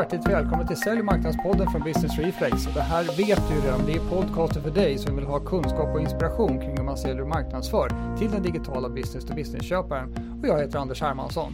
hjärtligt välkommen till Sälj och marknadspodden från Business Reflex. Det här vet du redan, det är podcasten för dig som vill ha kunskap och inspiration kring hur man säljer och marknadsför till den digitala business to business-köparen. Och jag heter Anders Hermansson.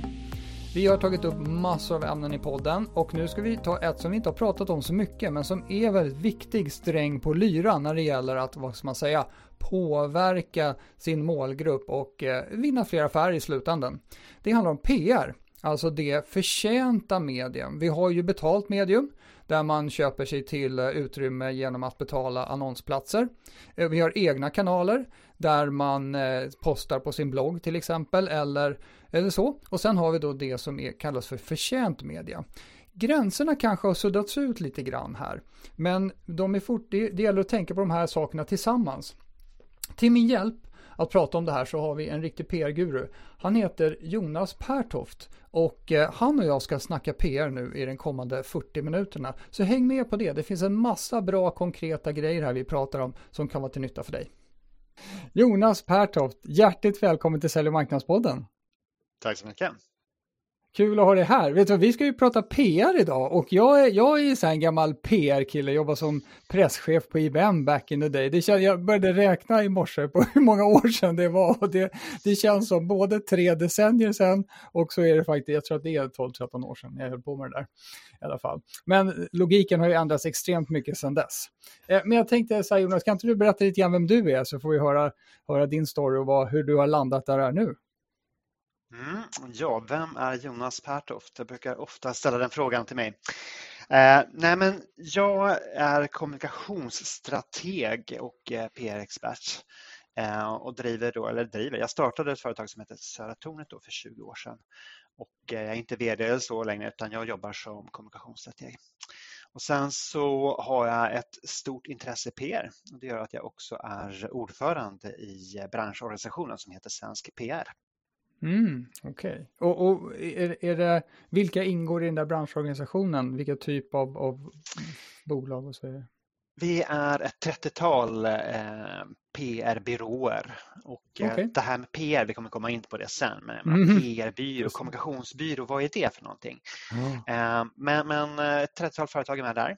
Vi har tagit upp massor av ämnen i podden och nu ska vi ta ett som vi inte har pratat om så mycket men som är väldigt viktig sträng på lyran när det gäller att, vad ska man säga, påverka sin målgrupp och eh, vinna fler affärer i slutändan. Det handlar om PR. Alltså det förtjänta medium. Vi har ju betalt medium där man köper sig till eh, utrymme genom att betala annonsplatser. Eh, vi har egna kanaler där man eh, postar på sin blogg till exempel eller, eller så. Och sen har vi då det som är, kallas för förtjänt media. Gränserna kanske har suddats ut lite grann här, men de är fort, det, det gäller att tänka på de här sakerna tillsammans. Till min hjälp att prata om det här så har vi en riktig PR-guru. Han heter Jonas Pertoft och eh, han och jag ska snacka PR nu i den kommande 40 minuterna. Så häng med på det. Det finns en massa bra konkreta grejer här vi pratar om som kan vara till nytta för dig. Jonas Pertoft, hjärtligt välkommen till Sälj och marknadspodden. Tack så mycket. Kul att ha dig här. Vet du, vi ska ju prata PR idag och jag är, jag är så en gammal PR-kille, jobbar som presschef på IBM back in the day. Det känns, jag började räkna i morse på hur många år sedan det var och det, det känns som både tre decennier sedan och så är det faktiskt, jag tror att det är 12-13 år sedan jag höll på med det där i alla fall. Men logiken har ju ändrats extremt mycket sedan dess. Eh, men jag tänkte så här Jonas, kan inte du berätta lite grann vem du är så får vi höra, höra din story och vad, hur du har landat där är nu. Mm, ja, vem är Jonas Pertoft? Jag brukar ofta ställa den frågan till mig. Eh, nej, men jag är kommunikationsstrateg och eh, PR-expert eh, och driver då, eller driver, jag startade ett företag som heter Södra Tornet då för 20 år sedan och eh, jag är inte VD eller så längre utan jag jobbar som kommunikationsstrateg. Och sen så har jag ett stort intresse i PR och det gör att jag också är ordförande i eh, branschorganisationen som heter Svensk PR. Mm, Okej. Okay. Och, och är, är, det, vilka ingår i den där branschorganisationen? Vilka typ av, av bolag och så vidare? Vi är ett 30-tal eh, PR-byråer och eh, okay. det här med PR, vi kommer komma in på det sen, men mm. PR-byrå, kommunikationsbyrå, vad är det för någonting? Mm. Eh, men, men eh, ett 30-tal företag är med där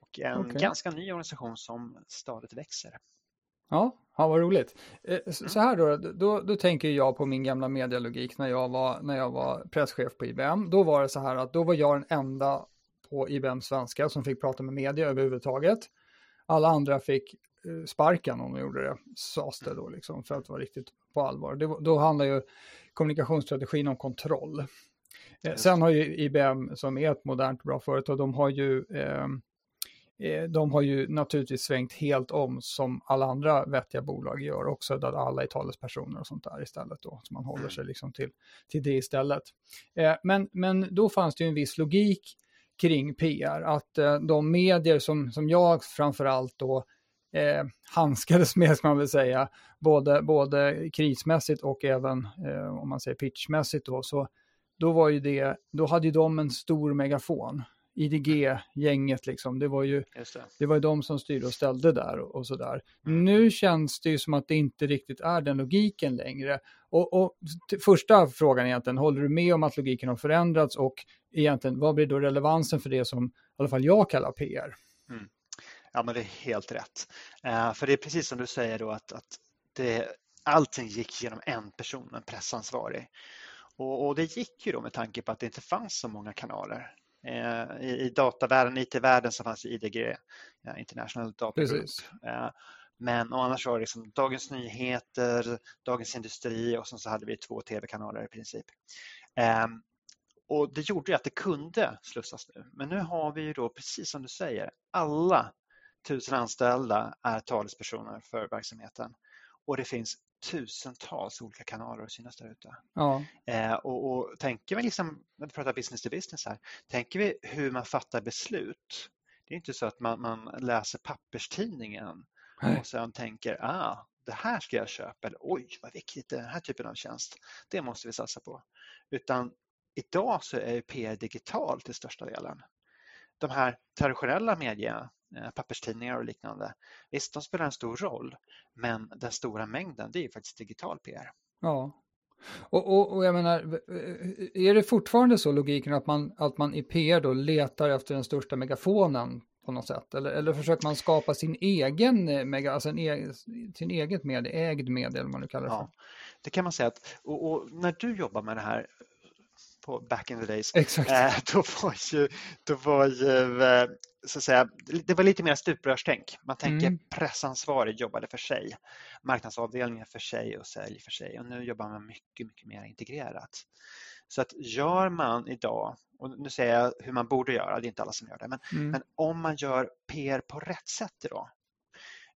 och en okay. ganska ny organisation som stadigt växer. Ja, ja vad roligt. Eh, så här då, då, då tänker jag på min gamla medialogik när jag, var, när jag var presschef på IBM. Då var det så här att då var jag den enda på IBM svenska som fick prata med media överhuvudtaget. Alla andra fick eh, sparken om de gjorde det, sades det då liksom, för att vara riktigt på allvar. Det, då handlar ju kommunikationsstrategin om kontroll. Eh, sen har ju IBM, som är ett modernt bra företag, de har ju Eh, de har ju naturligtvis svängt helt om som alla andra vettiga bolag gör också, där alla är talespersoner och sånt där istället då, så man håller mm. sig liksom till, till det istället. Eh, men, men då fanns det ju en viss logik kring PR, att eh, de medier som, som jag framförallt då eh, handskades med, ska man väl säga, både, både krismässigt och även eh, om man säger pitchmässigt då, så då var ju det, då hade ju de en stor megafon IDG-gänget liksom. Det var ju det. det. var de som styrde och ställde där och, och sådär. Mm. Nu känns det ju som att det inte riktigt är den logiken längre. Och, och första frågan egentligen, håller du med om att logiken har förändrats och egentligen vad blir då relevansen för det som i alla fall jag kallar PR? Mm. Ja, men det är helt rätt. Uh, för det är precis som du säger då att, att det, allting gick genom en person, en pressansvarig. Och, och, det gick ju då med tanke på att det inte fanns så många kanaler. Eh, I, i datavärlden, IT-världen så fanns IDG, ja, International Data Group. Eh, men och annars var det liksom Dagens Nyheter, Dagens Industri och sen så hade vi två tv-kanaler i princip. Um, och det gjorde att det kunde slussas nu. Men nu har vi ju då, precis som du säger, alla tusen anställda är talespersoner för verksamheten och det finns tusentals olika kanaler att synas där ute. Ja. Eh, och, och tänker vi liksom, när vi pratar business to business här, tänker vi hur man fattar beslut. Det är inte så att man, man läser papperstidningen Nej. och sen tänker, ah, det här ska jag köpa eller oj vad viktigt den här typen av tjänst. Det måste vi satsa på. Utan idag så är PR digital till största delen. De här traditionella media, papperstidningar och liknande. Visst, de spelar en stor roll, men den stora mängden det är faktiskt digital PR. Ja, Och, och, och, jag menar, är det fortfarande så logiken att man, att man i PR då letar efter den största megafonen på något sätt? Eller, eller försöker man skapa sin egen, eh, mega, alltså en egen, sin eget med, ägd medie, eller vad man nu kallar det för? Ja, det kan man säga att, och, och, när du jobbar med det här på back in the days, Exakt. Eh, då var ju, då var ju eh, så att säga, det var lite mer stuprörstänk. Man tänker mm. pressansvarig jobbade för sig, marknadsavdelningen för sig och sälj för sig och nu jobbar man mycket, mycket mer integrerat. Så att gör man idag, och nu säger jag hur man borde göra, det är inte alla som gör det, men, mm. men om man gör PR på rätt sätt idag,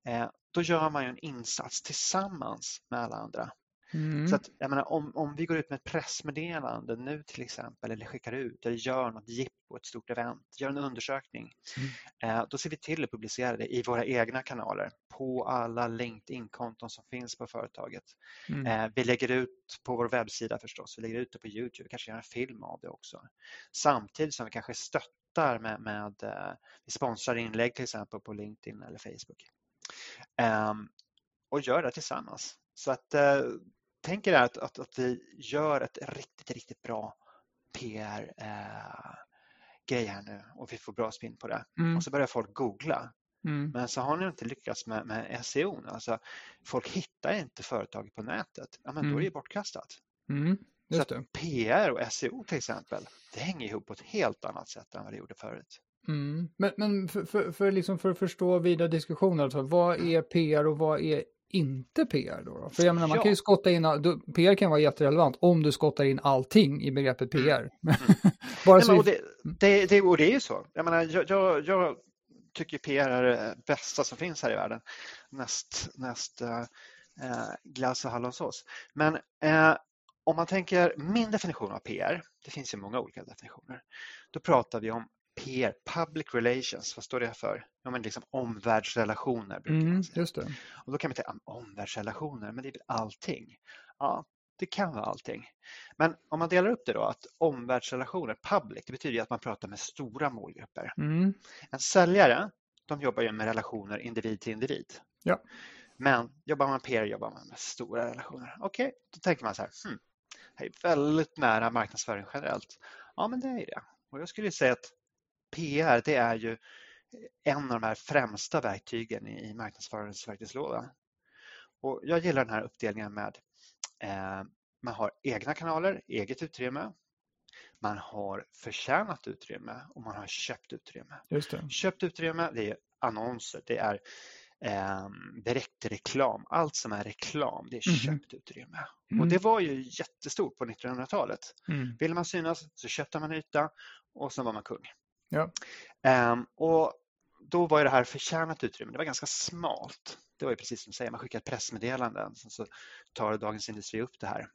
eh, då gör man ju en insats tillsammans med alla andra. Mm. Så att, jag menar, om, om vi går ut med ett pressmeddelande nu till exempel eller skickar ut eller gör något jippo, ett stort event, gör en undersökning. Mm. Eh, då ser vi till att publicera det i våra egna kanaler på alla LinkedIn-konton som finns på företaget. Mm. Eh, vi lägger ut på vår webbsida förstås, vi lägger ut det på Youtube, vi kanske gör en film av det också. Samtidigt som vi kanske stöttar med, med eh, vi sponsrar inlägg till exempel på LinkedIn eller Facebook. Ehm, och gör det tillsammans. Så att eh, tänker är att, att, att vi gör ett riktigt, riktigt bra PR eh, grej här nu och vi får bra spinn på det. Mm. Och så börjar folk googla. Mm. Men så har ni inte lyckats med, med SEO. Alltså, folk hittar inte företaget på nätet. Ja, men mm. då är det mm. bortkastat. Mm. Så PR och SEO till exempel, det hänger ihop på ett helt annat sätt än vad det gjorde förut. Mm. Men, men för, för, för, liksom för att förstå vidare diskussioner, alltså, vad är PR och vad är inte PR då? För jag menar, man ja. kan ju skotta in, PR kan vara jätterelevant om du skottar in allting i begreppet PR. Mm. Bara Nej, men, och, det, det, det, och det är ju så. Jag menar, jag, jag, jag tycker PR är det bästa som finns här i världen. Näst, näst uh, glass och hallonsås. Men uh, om man tänker min definition av PR, det finns ju många olika definitioner, då pratar vi om PR, Public Relations, vad står det för? Ja, men liksom omvärldsrelationer. Brukar mm, man säga. Just det. Och då kan man tänka, omvärldsrelationer, men det är väl allting? Ja, det kan vara allting. Men om man delar upp det då, att omvärldsrelationer, public, det betyder att man pratar med stora målgrupper. Mm. En säljare, de jobbar ju med relationer individ till individ. Ja. Men jobbar man PR jobbar man med stora relationer. Okej, okay, då tänker man så här, hmm, det är väldigt nära marknadsföring generellt. Ja, men det är det. Och jag skulle säga att PR det är ju en av de här främsta verktygen i marknadsföringens verktygslåda. Och jag gillar den här uppdelningen med eh, man har egna kanaler, eget utrymme, man har förtjänat utrymme och man har köpt utrymme. Köpt utrymme det är annonser, det är eh, direktreklam, allt som är reklam det är mm. köpt utrymme. Mm. Och det var ju jättestort på 1900-talet. Mm. Vill man synas så köpte man yta och så var man kung. Ja. Um, och då var det här förtjänat utrymme, det var ganska smalt. Det var ju precis som du säger, man skickar ett pressmeddelande så tar Dagens Industri upp det här.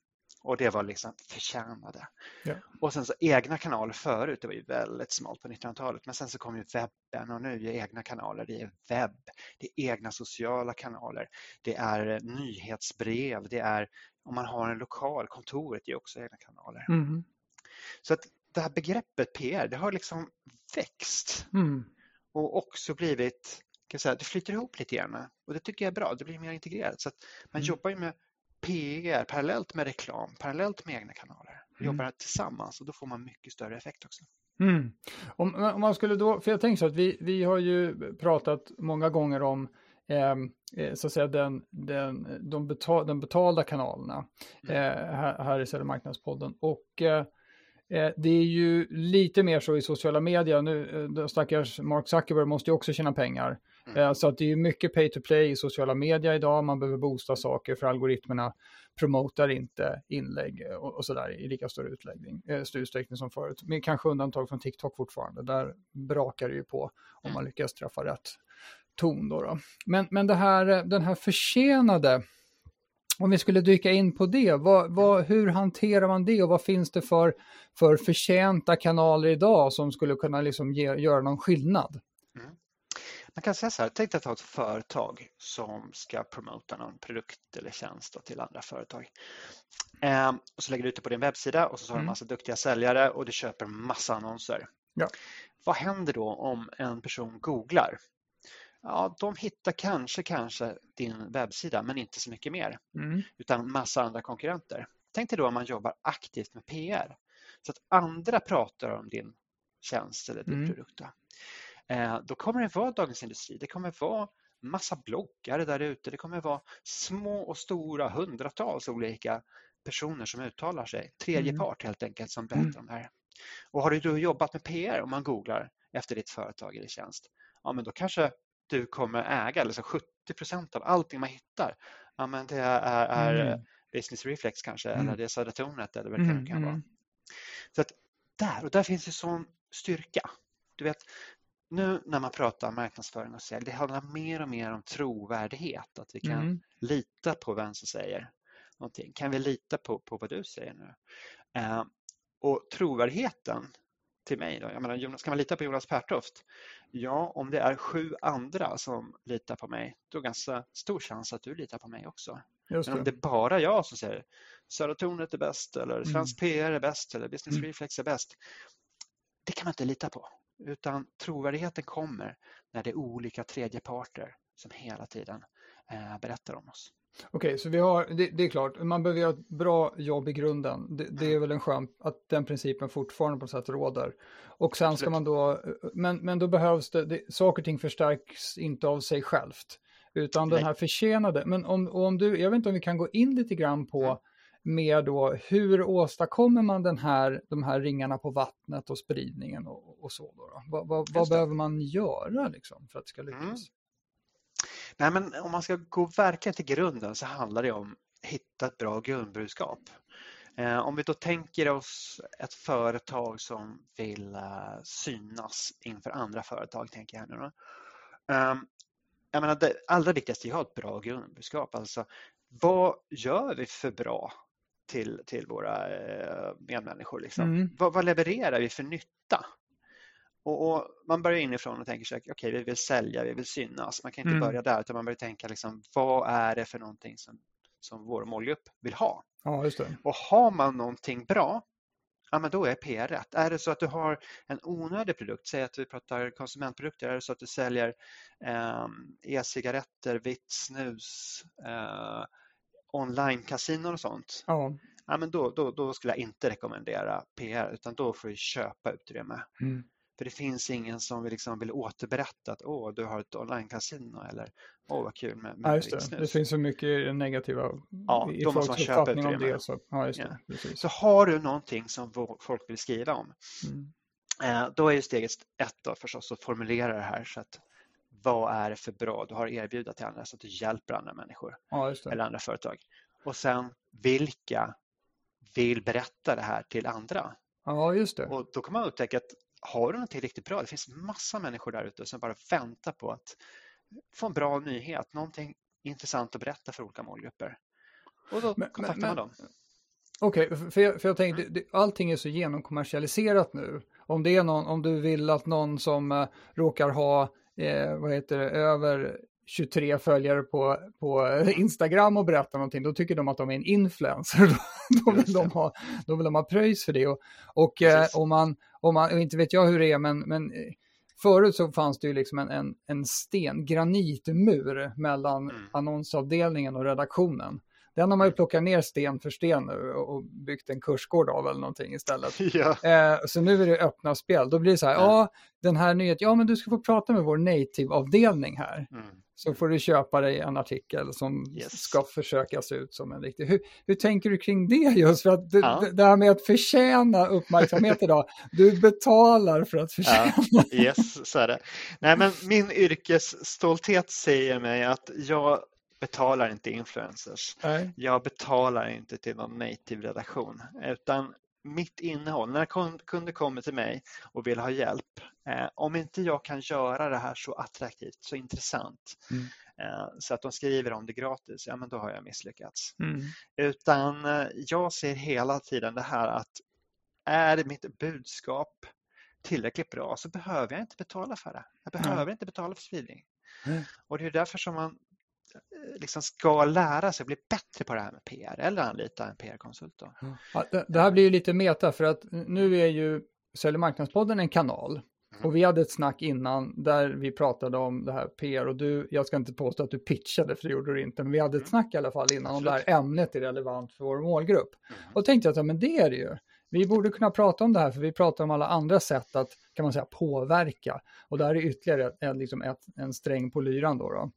Och det var liksom förtjänade. Ja. Och sen så egna kanaler förut, det var ju väldigt smalt på 1900-talet. Men sen så kom ju webben och nu är egna kanaler. Det är webb, det är egna sociala kanaler, det är nyhetsbrev, det är om man har en lokal, kontoret är också egna kanaler. Mm. Så att det här begreppet PR, det har liksom växt mm. och också blivit, kan säga, det flyter ihop lite grann och det tycker jag är bra, det blir mer integrerat. Så att man mm. jobbar ju med PR parallellt med reklam, parallellt med egna kanaler. Mm. Jobbar tillsammans och då får man mycket större effekt också. Mm. Om, om, man skulle då, för jag tänker så att vi, vi har ju pratat många gånger om ehm, eh, så att säga den, den, de betal, den betalda kanalerna mm. eh, här, här i Södermarknadspodden. Och Eh, det är ju lite mer så i sociala medier. Nu, eh, stackars Mark Zuckerberg måste ju också tjäna pengar. Mm. Eh, så att det är mycket pay to play i sociala medier idag. Man behöver boosta saker för algoritmerna promotar inte inlägg och, och sådär i lika stor utläggning, utsträckning som förut. Med kanske undantag från TikTok fortfarande. Där brakar det ju på om man lyckas träffa rätt ton. Då, då. Men, men här, den här försenade om vi skulle dyka in på det, vad, vad, hur hanterar man det och vad finns det för, för förtjänta kanaler idag som skulle kunna liksom ge, göra någon skillnad? Mm. Man kan säga så här, tänk dig att ha ett företag som ska promota någon produkt eller tjänst till andra företag. Ehm, och så lägger du ut det på din webbsida och så har du en mm. massa duktiga säljare och du köper massa annonser. Ja. Vad händer då om en person googlar ja, de hittar kanske, kanske din webbsida men inte så mycket mer. Mm. Utan massa andra konkurrenter. Tänk dig då om man jobbar aktivt med PR så att andra pratar om din tjänst eller din mm. produkt. Då. Eh, då kommer det vara Dagens Industri, det kommer vara massa bloggare där ute, det kommer vara små och stora hundratals olika personer som uttalar sig, tredje mm. part helt enkelt som berättar mm. om det här. Och har du jobbat med PR om man googlar efter ditt företag eller tjänst, ja men då kanske du kommer äga, så 70 procent av allting man hittar, ja men det är, är mm. Business Reflex kanske, mm. eller det är Södra Tornet eller vad det mm. kan vara. Mm. Så att där, och där finns ju sån styrka. Du vet, nu när man pratar marknadsföring och sälj, det handlar mer och mer om trovärdighet, att vi kan mm. lita på vem som säger någonting. Kan vi lita på, på vad du säger nu? Eh, och trovärdigheten till mig, då, jag menar, Jonas, kan man lita på Jonas Pertoft? Ja, om det är sju andra som litar på mig, då är det ganska stor chans att du litar på mig också. Men om det är bara jag som säger Södra Tornet är bäst eller mm. Svensk PR är bäst eller Business mm. Reflex är bäst. Det kan man inte lita på. Utan trovärdigheten kommer när det är olika tredjeparter som hela tiden eh, berättar om oss. Okej, okay, så vi har, det, det, är klart, man behöver göra ett bra jobb i grunden. Det, det är mm. väl en skön att den principen fortfarande på något sätt råder. Och sen ska man då, men, men då behövs det, det, saker och ting förstärks inte av sig självt. Utan Nej. den här försenade, men om, om du, jag vet inte om vi kan gå in lite grann på mm med då hur åstadkommer man den här, de här ringarna på vattnet och spridningen och, och så. Då, då? Vad, vad, vad behöver man göra liksom för att det ska lyckas? Mm. Nej, men om man ska gå verkligen till grunden så handlar det om att hitta ett bra grundbudskap. Eh, om vi då tänker oss ett företag som vill uh, synas inför andra företag, tänker jag nu då. Um, jag menar, det allra viktigaste är att ha ett bra grundbudskap. Alltså, vad gör vi för bra till, till våra eh, medmänniskor. Liksom. Mm. Vad, vad, levererar vi för nytta? Och, och man börjar inifrån och tänker sig, okej okay, vi vill sälja, vi vill synas. Man kan inte mm. börja där utan man börjar tänka, liksom, vad är det för någonting som, som vår målgrupp vill ha? Ja, just det. Och har man någonting bra, ja men då är PR rätt. Är det så att du har en onödig produkt, säg att vi pratar konsumentprodukter, är det så att du säljer eh, e-cigaretter, vitt snus, eh, online-kasinon och sånt, ja. Ja, men då, då, då skulle jag inte rekommendera PR utan då får du köpa utrymme. Mm. För det finns ingen som vill, liksom vill återberätta att åh, du har ett online-casino eller åh, vad kul med, med ja, just det. det finns så mycket negativa ja, i folks uppfattning om det. Så, ja, just det, ja. så har du någonting som folk vill skriva om, mm. eh, då är ju steget ett då förstås att formulera det här så att vad är det för bra du har erbjuda till andra så att du hjälper andra människor ja, eller andra företag. Och sen vilka vill berätta det här till andra? Ja, just det. Och då kan man upptäcka att har du någonting riktigt bra, det finns massa människor där ute som bara väntar på att få en bra nyhet, någonting intressant att berätta för olika målgrupper. Och då men, kontaktar men, man dem. Okej, okay, för, jag, för jag tänkte, mm. allting är så genomkommersialiserat nu. Om det är någon, om du vill att någon som uh, råkar ha eh, vad heter det, över 23 följare på, på Instagram och berättar någonting, då tycker de att de är en influencer. då, vill de ha, då vill de ha pröjs för det. Och, och eh, om man, om man, inte vet jag hur det är, men, men eh, förut så fanns det ju liksom en, en, en sten, granitmur mellan mm. annonsavdelningen och redaktionen. Den har man ju plockat ner sten för sten nu och byggt en kursgård av eller någonting istället. Ja. Eh, så nu är det öppna spel. Då blir det så här, mm. ja, den här nyheten, ja men du ska få prata med vår native-avdelning här. Mm. Så får du köpa dig en artikel som yes. ska försöka se ut som en riktig. Hur, hur tänker du kring det just? För att det, ja. det här med att förtjäna uppmärksamhet idag, du betalar för att förtjäna. Ja. Yes, så är det. Nej, men min yrkesstolthet säger mig att jag betalar inte influencers. Nej. Jag betalar inte till någon native-redaktion utan mitt innehåll, när kunder kommer till mig och vill ha hjälp, eh, om inte jag kan göra det här så attraktivt, så intressant, mm. eh, så att de skriver om det gratis, ja men då har jag misslyckats. Mm. Utan eh, jag ser hela tiden det här att är mitt budskap tillräckligt bra så behöver jag inte betala för det. Jag behöver mm. inte betala för spridning. Och det är därför som man liksom ska lära sig bli bättre på det här med PR eller anlita en PR-konsult. Ja, det, det, här blir ju lite meta för att nu är ju Sälj marknadspodden en kanal Mm. Och vi hade ett snack innan där vi pratade om det här PR och du, jag ska inte påstå att du pitchade för det gjorde du inte, men vi hade ett mm. snack i alla fall innan om det här ämnet är relevant för vår målgrupp. Mm. Och tänkte att ja, men det är det ju. Vi borde kunna prata om det här för vi pratar om alla andra sätt att kan man säga påverka och där är ytterligare en, liksom ett, en sträng på lyran då. då.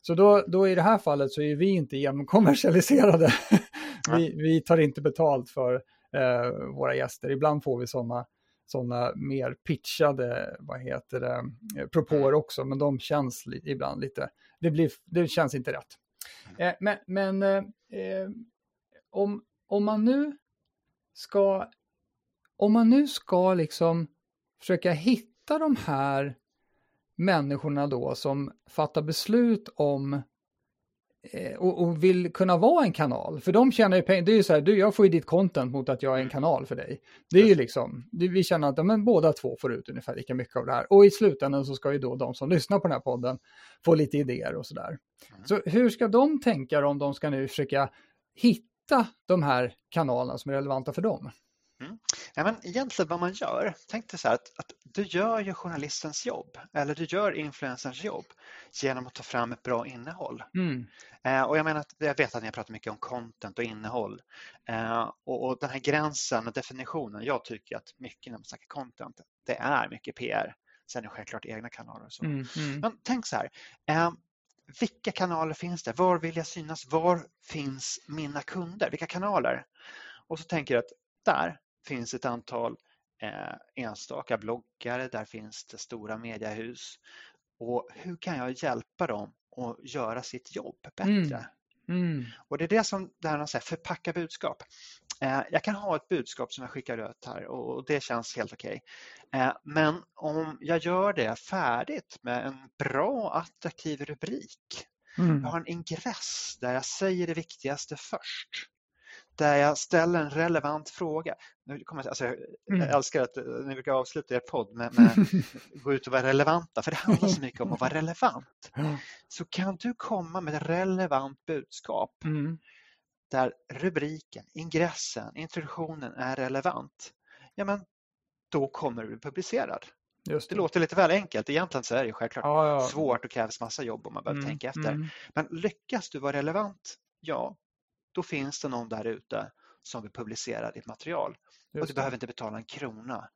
Så då, då i det här fallet så är vi inte genomkommersialiserade. vi, vi tar inte betalt för eh, våra gäster. Ibland får vi sådana sådana mer pitchade, vad heter det, propåer mm. också, men de känns li ibland lite, det, blir, det känns inte rätt. Mm. Eh, men men eh, eh, om, om man nu ska, om man nu ska liksom försöka hitta de här människorna då som fattar beslut om Eh, och, och, vill kunna vara en kanal. För de tjänar ju pengar. Det är ju så här, du, jag får ju ditt content mot att jag är en kanal för dig. Det är ju liksom, vi känner att men, båda två får ut ungefär lika mycket av det här. Och i slutändan så ska ju då de som lyssnar på den här podden få lite idéer och sådär. Mm. Så hur ska de tänka om de ska nu försöka hitta de här kanalerna som är relevanta för dem? Mm. Ja, men egentligen vad man gör, tänk dig så här att, att, du gör ju journalistens jobb eller du gör influencerns jobb genom att ta fram ett bra innehåll. Mm. Eh, och jag menar att jag vet att ni har pratat mycket om content och innehåll eh, och, och, den här gränsen och definitionen. Jag tycker att mycket när man snackar content, det är mycket PR. Sen är det självklart egna kanaler och så. Mm, mm. Men tänk så här. Eh, vilka kanaler finns det? Var vill jag synas? Var finns mina kunder? Vilka kanaler? Och så tänker jag att där finns ett antal eh, enstaka bloggare, där finns det stora mediehus. Och hur kan jag hjälpa dem att göra sitt jobb bättre? Mm. Mm. Och det är det som det här med att förpacka budskap. Eh, jag kan ha ett budskap som jag skickar ut här och det känns helt okej. Okay. Eh, men om jag gör det färdigt med en bra attraktiv rubrik. Mm. Jag har en ingress där jag säger det viktigaste först där jag ställer en relevant fråga. Nu kommer jag, alltså, jag mm. älskar att ni brukar avsluta er podd med, med gå ut och vara relevanta, för det handlar så mycket om att vara relevant. Så kan du komma med ett relevant budskap mm. där rubriken, ingressen, introduktionen är relevant, ja men då kommer du bli publicerad. Det. det. låter lite väl enkelt. Egentligen så är det självklart ja, ja. svårt och krävs massa jobb om man behöver mm, tänka efter. Mm. Men lyckas du vara relevant, ja, då finns det någon där ute som vill publicera ditt material. Just och du det. behöver inte betala en krona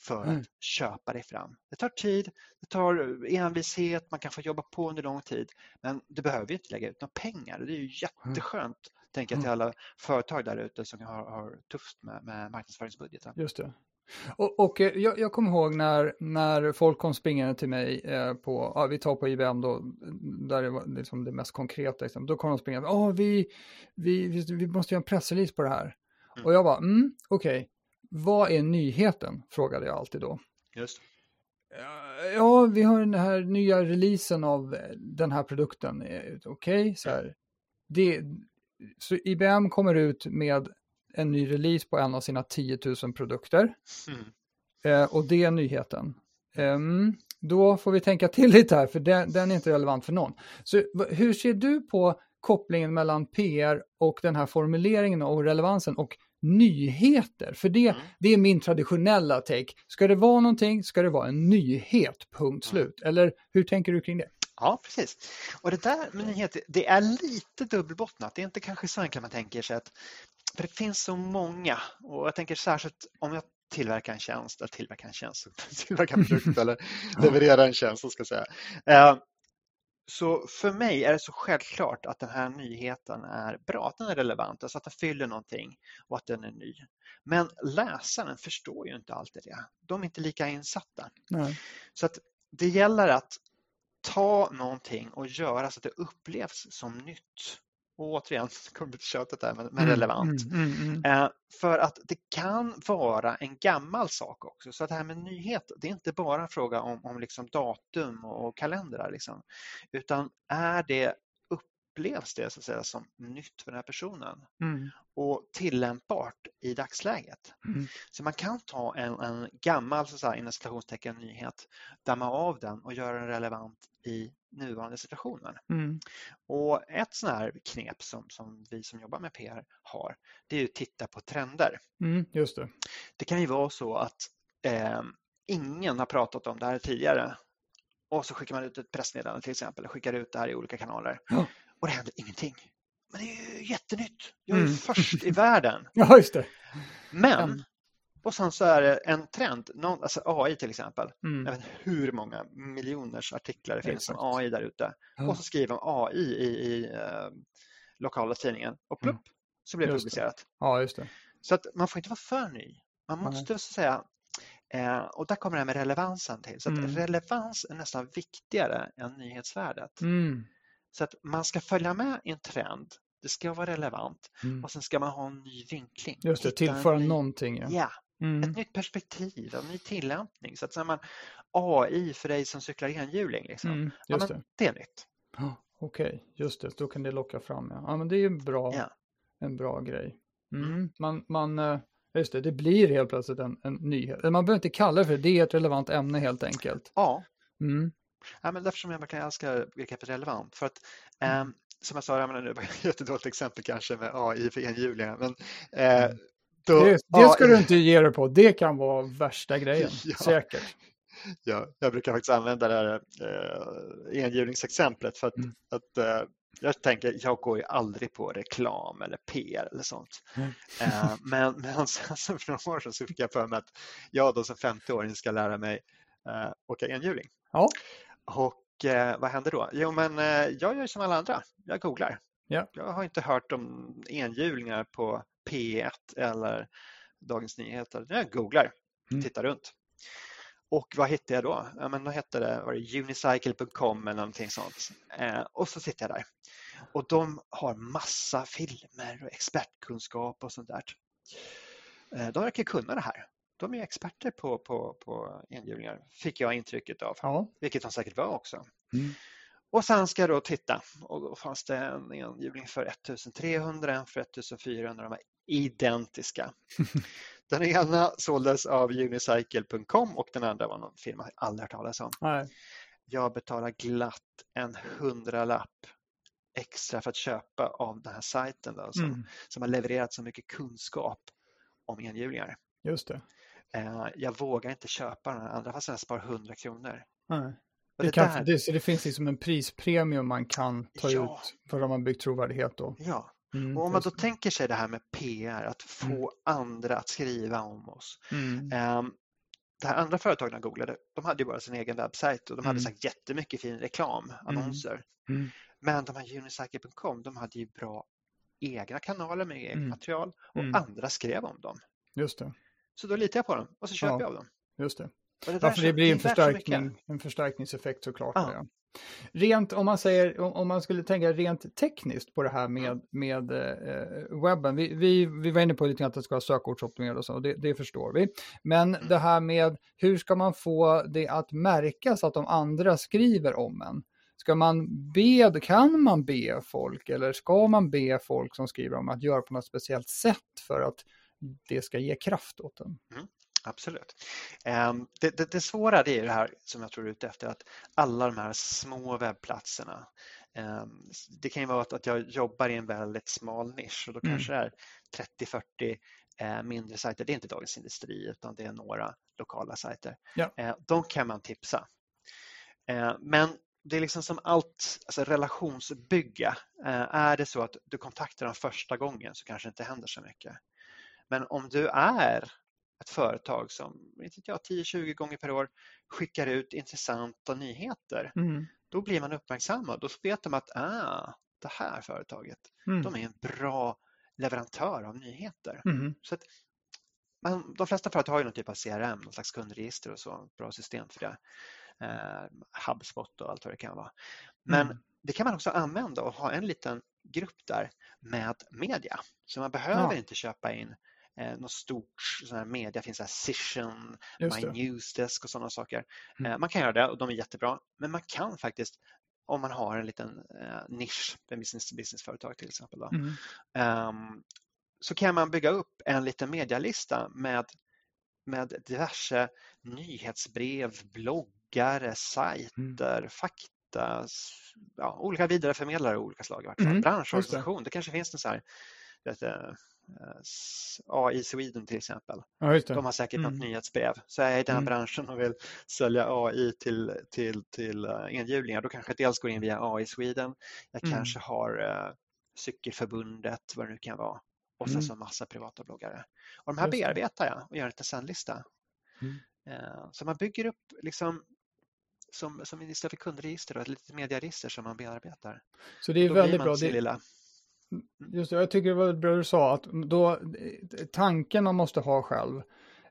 för mm. att köpa dig fram. Det tar tid, det tar envishet, man kan få jobba på under lång tid, men du behöver inte lägga ut några pengar. Det är ju mm. jätteskönt, mm. tänker jag till alla företag där ute som har, har tufft med, med marknadsföringsbudgeten. Just det. Och, och eh, jag, jag kommer ihåg när, när folk kom springande till mig eh, på, ja, vi tar på IBM då, där det var liksom det mest konkreta, liksom. då kom de springande, oh, vi, vi, vi, vi måste göra en pressrelease på det här. Mm. Och jag bara, mm, okej, okay. vad är nyheten? Frågade jag alltid då. Just. Ja, vi har den här nya releasen av den här produkten. Eh, okej, okay, så här. Det, så IBM kommer ut med en ny release på en av sina 10 000 produkter. Mm. Eh, och det är nyheten. Eh, då får vi tänka till lite här, för den, den, är inte relevant för någon. Så hur ser du på kopplingen mellan PR och den här formuleringen och relevansen och nyheter? För det, mm. det är min traditionella take. Ska det vara någonting, ska det vara en nyhet, punkt mm. slut. Mm. Eller hur tänker du kring det? Ja, precis. Och det där med nyheter, det är lite dubbelbottnat. Det är inte kanske så enkelt man tänker sig att för det finns så många och jag tänker särskilt om jag tillverkar en tjänst, eller tillverkar en tjänst, tillverkar en produkt eller levererar en tjänst, ska säga. Eh, så för mig är det så självklart att den här nyheten är bra, att den är relevant, alltså att den fyller någonting och att den är ny. Men läsaren förstår ju inte alltid det. De är inte lika insatta. Nej. Så att det gäller att ta någonting och göra så att det upplevs som nytt och återigen, köttet där, men, men mm, relevant. Mm, mm, mm, eh, för att det kan vara en gammal sak också. Så det här med nyhet, det är inte bara en fråga om, om liksom datum och kalendrar. Liksom. Utan är det upplevs det så att säga, som nytt för den här personen mm. och tillämpbart i dagsläget. Mm. Så man kan ta en, en gammal så att inom citationstecken nyhet, damma av den och göra den relevant i nuvarande situationen. Mm. Och ett sånt här knep som, som vi som jobbar med PR har, det är att titta på trender. Mm, just det. det kan ju vara så att eh, ingen har pratat om det här tidigare. Och så skickar man ut ett pressmeddelande till exempel, skickar ut det här i olika kanaler. Ja. Och det händer ingenting. Men det är ju jättenytt. Jag är Mm. först i världen. Ja, just det. Men, Mm. och sen så är det en trend, någon, alltså AI till exempel. Mm. Jag vet inte hur många miljoners artiklar det finns Exakt. om AI där ute. Och så skriver de AI i, i eh, lokala tidningen och plupp så blir det. Just det. publicerat. Ja, just det. Så att man får inte vara för ny. Man Nej. måste så säga, eh, och där kommer det här med relevansen till. Så att Mm. relevans är nästan viktigare än nyhetsvärdet. Mm. Så att man ska följa med i en trend. Det ska vara relevant Mm. och sen ska man ha en ny vinkling. Just det, tillföra ny- någonting. Ja. Ja, Mm. ett nytt perspektiv, en ny tillämpning. Så att säger man AI för dig som cyklar enhjuling, liksom. Mm. ja, men det. det är nytt. Ja, Okej, just det. Då kan det locka fram. Ja, ja men det är ju en bra, Ja. en bra grej. Mm. Mm. Man, man, eh, just det, det blir helt plötsligt en, en nyhet. Man behöver inte kalla det för det, det är ett relevant ämne helt enkelt. Ja, Mm. Ja, men därför som jag verkligen älskar begreppet relevant. För att, Mm. ehm, som jag sa, jag menar, det var ett jättedåligt exempel kanske med AI för enhjulingar. Men, eh, då, Det, det ska AI du inte ge dig på, det kan vara värsta grejen, Ja. säkert. Ja, jag brukar faktiskt använda det här eh, enhjulningsexemplet för att, Mm. att eh, jag tänker, jag går ju aldrig på reklam eller PR eller sånt. Mm. Eh, men, men sen för några år sedan så fick jag för mig att jag då som 50-åring ska lära mig eh, åka enhjuling. Ja. Och eh, vad händer då? Jo, men eh, jag gör som alla andra. Jag googlar. Ja. Jag har inte hört om enhjulingar på P1 eller Dagens Nyheter. Jag googlar, Mm. tittar runt. Och vad hittade jag då? Ja, men då hette det, var det unicycle.com eller någonting sånt. Eh, och så sitter jag där. Och de har massa filmer och expertkunskap och sånt där. Eh, de verkar kunna det här. De är experter på, på, på enhjulingar, fick jag intrycket av. Ja. Vilket de säkert var också. Mm. Och sen ska jag då titta och då fanns det en enhjuling för 1300, en för 1400, de var identiska. Den ena såldes av unicycle.com och den andra var någon firma jag aldrig hört talas om. Nej. Jag betalar glatt en hundralapp extra för att köpa av den här sajten då, som, Mm. som har levererat så mycket kunskap om enhjulingar. Just det. Eh, jag vågar inte köpa den andra fast jag sparar 100 kronor. Nej. Det, det kan, där- det, så det finns liksom en prispremium man kan ta Ja. ut för att man byggt trovärdighet då. Ja, Mm, och om man just då det. tänker sig det här med PR, att få Mm. andra att skriva om oss. Mm. Ehm, det här andra företagen jag googlade, de hade ju bara sin egen webbsajt och de hade Mm. sagt jättemycket fin reklam, annonser. Mm. Men de här unicycle.com, de hade ju bra egna kanaler med eget Mm. material och Mm. andra skrev om dem. Just det. Så då litar jag på dem och så köper Ja. jag av dem. Just det. Det, Ja, för det blir en förstärkning, en förstärkningseffekt såklart. Ja. Ja. Rent om man säger, om- man skulle tänka rent tekniskt på det här med, med eh, webben. Vi, vi, vi var inne på lite att det ska vara sökordsoptimerat och så, och det, det förstår vi. Men Mm. det här med hur ska man få det att märkas att de andra skriver om en? Ska man be, kan man be folk eller ska man be folk som skriver om att göra på något speciellt sätt för att det ska ge kraft åt en? Absolut. Ehm, Det, det, det svåra det är det här som jag tror du är ute efter, att alla de här små webbplatserna. ehm, Det kan ju vara att, jag jobbar i en väldigt smal nisch och då Mm. kanske det är 30-40 eh, mindre sajter. Det är inte Dagens Industri utan det är några lokala sajter. Ja. Eh, De kan man tipsa. Eh, Men det är liksom som allt alltså relationsbygga. Är det så att du kontaktar dem första gången så kanske det inte händer så mycket. Men om du är ett företag som vet inte jag, 10-20 gånger per år skickar ut intressanta nyheter, Mm. då blir man uppmärksammad. Då vet de att ah, det här företaget, Mm. de är en bra leverantör av nyheter. Mm. Så att man, de flesta företag har ju någon typ av CRM, någon slags kundregister och så, bra system för det. Eh, HubSpot och allt vad det kan vara. Men Mm. det kan man också använda och ha en liten grupp där med media. Så man behöver Ja. inte köpa in eh, något stort sån här media. Det finns här Just My det. Newsdesk och sådana saker. Mm. Eh, man kan göra det och de är jättebra. Men man kan faktiskt, om man har en liten eh, nisch, en business to business-företag till exempel, då, Mm. Ehm, så kan man bygga upp en liten medialista med, med diverse nyhetsbrev, bloggar, sajter, fakta, s- ja, olika vidareförmedlare av olika slag. I vart fall. Mm, Branschorganisation, det. kanske finns en så här, vet, eh, AI Sweden till exempel. Ja, De har säkert mm. något nyhetsbrev. Så är jag i den här mm. branschen och vill sälja AI till, till, till enhjulingar, då kanske jag dels går in via AI Sweden. Jag mm. kanske har uh, Cykelförbundet, vad det nu kan vara. Och sen mm. så massa privata bloggare. Och de här bearbetar jag och gör en sändlista. Mm. Uh, så man bygger upp liksom som, som istället för kundregister och ett litet medieregister som man bearbetar. Så det är väldigt bra. Det. Mm. Just det, jag tycker det var bra du sa att då, tanken man måste ha själv,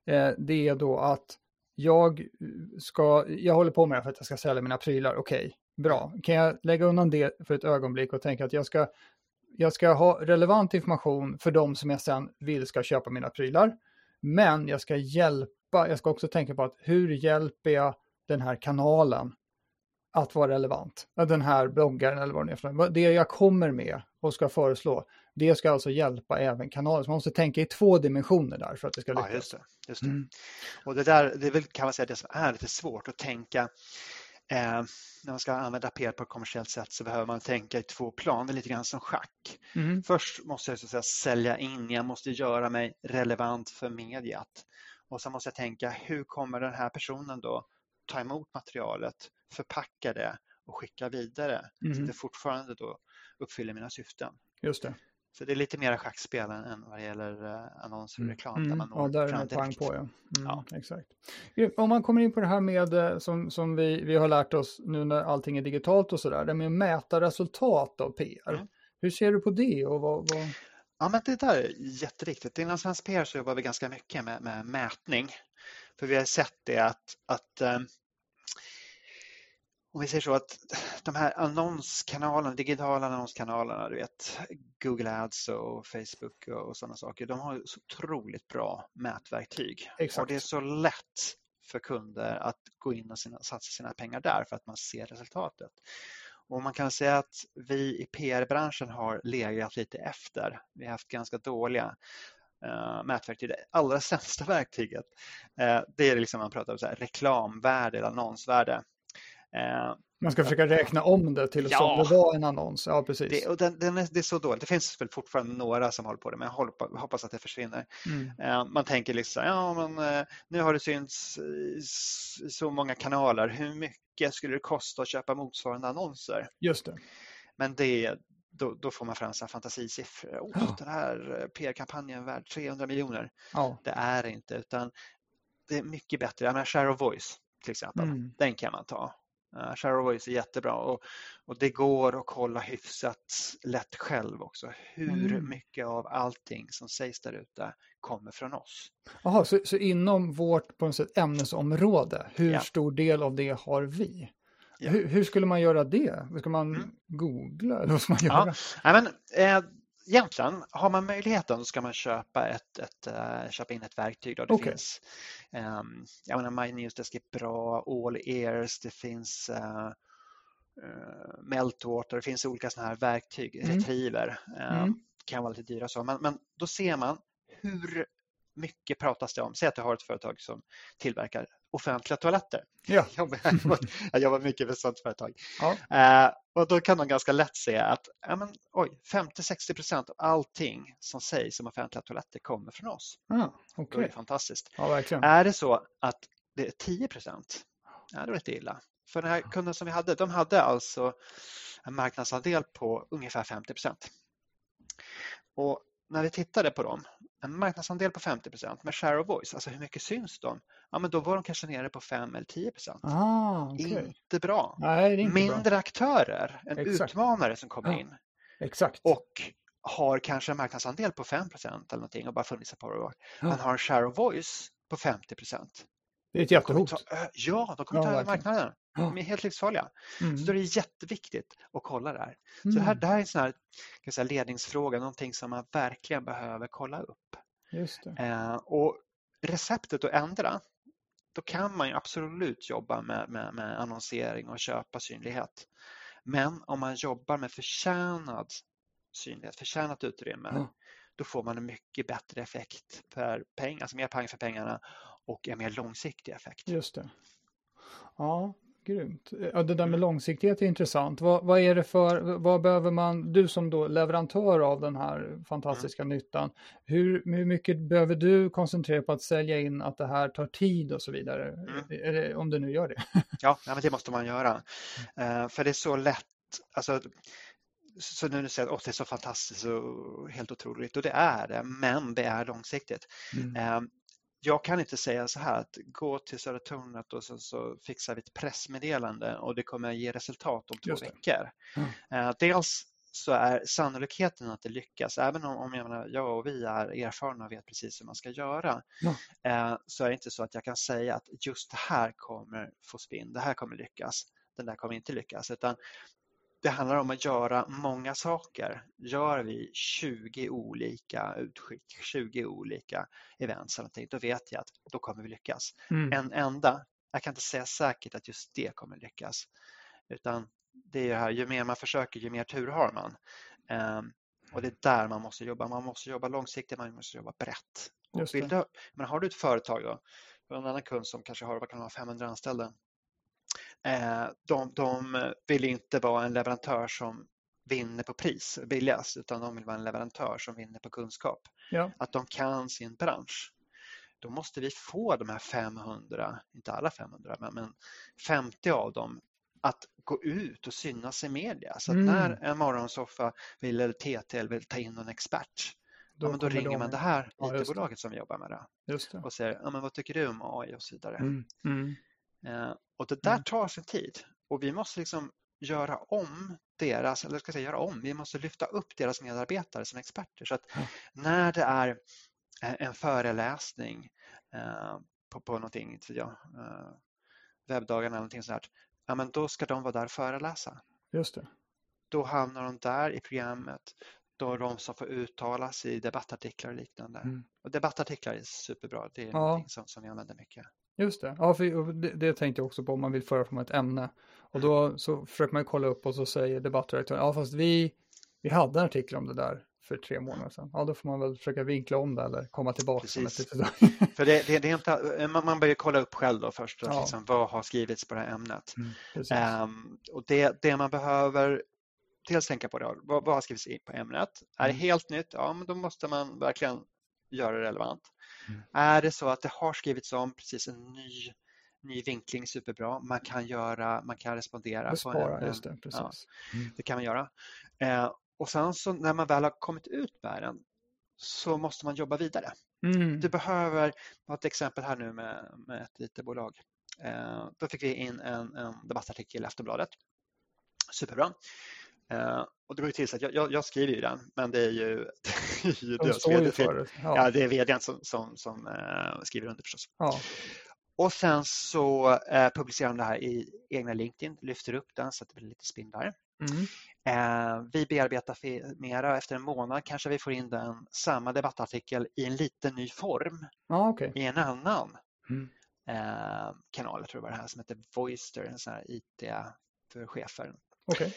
eh, det är då att jag ska, jag håller på med det för att jag ska sälja mina prylar, okej, okay, bra. Kan jag lägga undan det för ett ögonblick och tänka att jag ska, jag ska ha relevant information för de som jag sen vill ska köpa mina prylar. Men jag ska hjälpa, jag ska också tänka på att hur hjälper jag den här kanalen att vara relevant. Den här bloggaren eller vad det är för Det jag kommer med och ska föreslå, det ska alltså hjälpa även kanalen. Så man måste tänka i två dimensioner där för att det ska lyckas. Ja, just det. Just det. Mm. Och det där, det är väl kan man säga det som är lite svårt att tänka eh, när man ska använda PR på ett kommersiellt sätt så behöver man tänka i två plan, det är lite grann som schack. Mm. Först måste jag så säga, sälja in, jag måste göra mig relevant för mediet. Och sen måste jag tänka, hur kommer den här personen då ta emot materialet, förpacka det och skicka vidare mm. så att mm. det fortfarande då uppfyller mina syften. Just det. Så det är lite mer schackspel än vad det gäller eh, annonser och mm. reklam. Mm. Där man når ja, där är det på ja. Mm, ja. Exakt. Om man kommer in på det här med eh, som, som vi, vi har lärt oss nu när allting är digitalt och sådär, det med att mäta resultat av PR. Mm. Hur ser du på det? Och vad, vad... Ja, men det där är jätteviktigt. Inom Svensk PR så jobbar vi ganska mycket med, med mätning. För vi har sett det att, att um, om vi säger så att de här annonskanalerna, digitala annonskanalerna, du vet Google Ads och Facebook och sådana saker, de har så otroligt bra mätverktyg. Exakt. Och det är så lätt för kunder att gå in och sina, satsa sina pengar där för att man ser resultatet. Och man kan säga att vi i PR-branschen har legat lite efter. Vi har haft ganska dåliga uh, mätverktyg. Det allra sämsta verktyget uh, det är liksom man pratar om så här, reklamvärde eller annonsvärde. Uh, man ska försöka räkna om det till ja, som det var en annons. Ja, precis. Det, och den, den är, det är så dåligt. Det finns väl fortfarande några som håller på det, men jag hoppas att det försvinner. Mm. Man tänker liksom, ja men nu har det synts så många kanaler. Hur mycket skulle det kosta att köpa motsvarande annonser? Just det. Men det, då, då, får man fram så fantasisiffror. Oh, ja. Den här eh, PR-kampanjen är värd 300 miljoner. Ja. Det är det inte, utan det är mycket bättre. Jag menar, share of voice till exempel, mm. den kan man ta. Uh, voice är jättebra och, och det går att kolla hyfsat lätt själv också. Hur mm. mycket av allting som sägs där ute kommer från oss. Jaha, så, så inom vårt på något sätt, ämnesområde, hur ja. stor del av det har vi? Ja. Hur, hur, skulle man göra det? Ska man mm. googla? Eller vad ska man göra? Ja, men, eh, egentligen, har man möjligheten så ska man köpa, ett, ett, uh, köpa in ett verktyg. Då. Det okay. finns, um, jag menar, My Newsdesk är bra, All Ears, det finns uh, uh, Meltwater, det finns olika sådana här verktyg, mm. Retriever. Uh, mm. kan vara lite dyra så, men, men då ser man hur mycket pratas det om. Säg att du har ett företag som tillverkar offentliga toaletter. Ja. Jag jobbar mycket för ett sådant företag. Ja. Och då kan man ganska lätt se att ja, men, 50-60 procent av allting som sägs om offentliga toaletter kommer från oss. Ah, okay. Det är fantastiskt. Ja, är det så att det är 10 procent, ja, då är det illa. För den här kunden som vi hade, de hade alltså en marknadsandel på ungefär 50 procent. Och när vi tittade på dem, en marknadsandel på 50% med share of voice, alltså hur mycket syns de? Ja, men då var de kanske nere på 5 eller 10 ah, okay. Inte bra. Nej, inte Mindre bra. aktörer, en Exakt. utmanare som kommer ja. in. Exakt. Och har kanske en marknadsandel på 5% eller någonting och bara funnits ett par år. Ja. Han har en share of voice på 50 Det är ett jättehot. Ja, de kommer ta över marknaden. De är helt livsfarliga. Mm. Så då är det jätteviktigt att kolla det här. Mm. Så det här, det här är en sån här, kan säga, ledningsfråga, någonting som man verkligen behöver kolla upp. Eh, och receptet att ändra, då kan man ju absolut jobba med, med, med annonsering och köpa synlighet. Men om man jobbar med förtjänad synlighet, förtjänat utrymme, mm. då får man en mycket bättre effekt per peng, alltså mer pang för pengarna och en mer långsiktig effekt. Just det. Ja, Grymt. Ja, det där med långsiktighet är intressant. Vad, vad, är det för, vad behöver man, du som då leverantör av den här fantastiska mm. nyttan, hur, hur mycket behöver du koncentrera på att sälja in att det här tar tid och så vidare? Mm. Det, om du nu gör det. ja, men det måste man göra. Uh, för det är så lätt, alltså så nu säger att det är så fantastiskt och helt otroligt och det är det, men det är långsiktigt. Mm. Jag kan inte säga så här att gå till Södra Tornet och så, så fixar vi ett pressmeddelande och det kommer ge resultat om två veckor. Mm. Dels så är sannolikheten att det lyckas, även om, om jag, menar, jag och vi är erfarna och vet precis hur man ska göra, mm. så är det inte så att jag kan säga att just det här kommer få spinn, det här kommer lyckas, den där kommer inte lyckas, utan det handlar om att göra många saker. Gör vi 20 olika utskick, 20 olika events, då vet jag att då kommer vi lyckas. Mm. En enda, jag kan inte säga säkert att just det kommer lyckas. Utan det är det här, ju mer man försöker, ju mer tur har man. Um, och det är där man måste jobba. Man måste jobba långsiktigt, man måste jobba brett. Vill du, men har du ett företag då, en annan kund som kanske har vad kan ha 500 anställda, de, de vill inte vara en leverantör som vinner på pris billigast utan de vill vara en leverantör som vinner på kunskap. Ja. Att de kan sin bransch. Då måste vi få de här 500, inte alla 500, men, men 50 av dem att gå ut och synas i media. Så att mm. när en morgonsoffa vill, eller TT vill ta in en expert, då, ja, då ringer de... man det här IT-bolaget som vi jobbar med det. och säger, ja, men vad tycker du om AI och så vidare. Mm. Mm. Eh, och det där mm. tar sin tid och vi måste liksom göra om deras, eller ska jag säga göra om, vi måste lyfta upp deras medarbetare som experter. Så att när det är eh, en föreläsning eh, på, på någonting, ja, webbdagarna eller någonting sånt, ja, men då ska de vara där och föreläsa. Just det. Då hamnar de där i programmet, då är de som får uttala sig i debattartiklar och liknande. Mm. Och debattartiklar är superbra, det är ja. någonting som, som vi använder mycket. Just det, ja, för det, det tänkte jag också på om man vill föra fram ett ämne. Och då så försöker man kolla upp och så säger debattredaktören, ja fast vi, vi hade en artikel om det där för tre månader sedan. Ja, då får man väl försöka vinkla om det eller komma tillbaka. För det, det, det, är inte, man börjar kolla upp själv då först, ja. liksom, vad har skrivits på det här ämnet. Mm, um, och det, det man behöver dels tänka på, det, vad, vad har skrivits in på ämnet? Är det mm. helt nytt? Ja, men då måste man verkligen göra det relevant. Mm. Är det så att det har skrivits om precis en ny, ny vinkling superbra, man kan, göra, man kan respondera. Bespara, på en, just det, precis. Ja, mm. Det kan man göra. Eh, och sen så när man väl har kommit ut med den så måste man jobba vidare. Mm. Du behöver, jag har ett exempel här nu med, med ett IT-bolag. Eh, då fick vi in en, en debattartikel i Aftonbladet. Superbra. Uh, och det går ju till så att jag, jag, jag, skriver ju den, men det är ju, det är ju deras vd, ja. ja. det är vdn som, som, som uh, skriver under förstås. Ja. Och sen så uh, publicerar de det här i egna LinkedIn, lyfter upp den så att det blir lite spinn där. Mm. vi bearbetar mera, efter en månad kanske vi får in den, samma debattartikel i en lite ny form ah, okay. i en annan mm. kanal, jag tror det var det här som heter Voister, en sån här IT för chefer. Okay.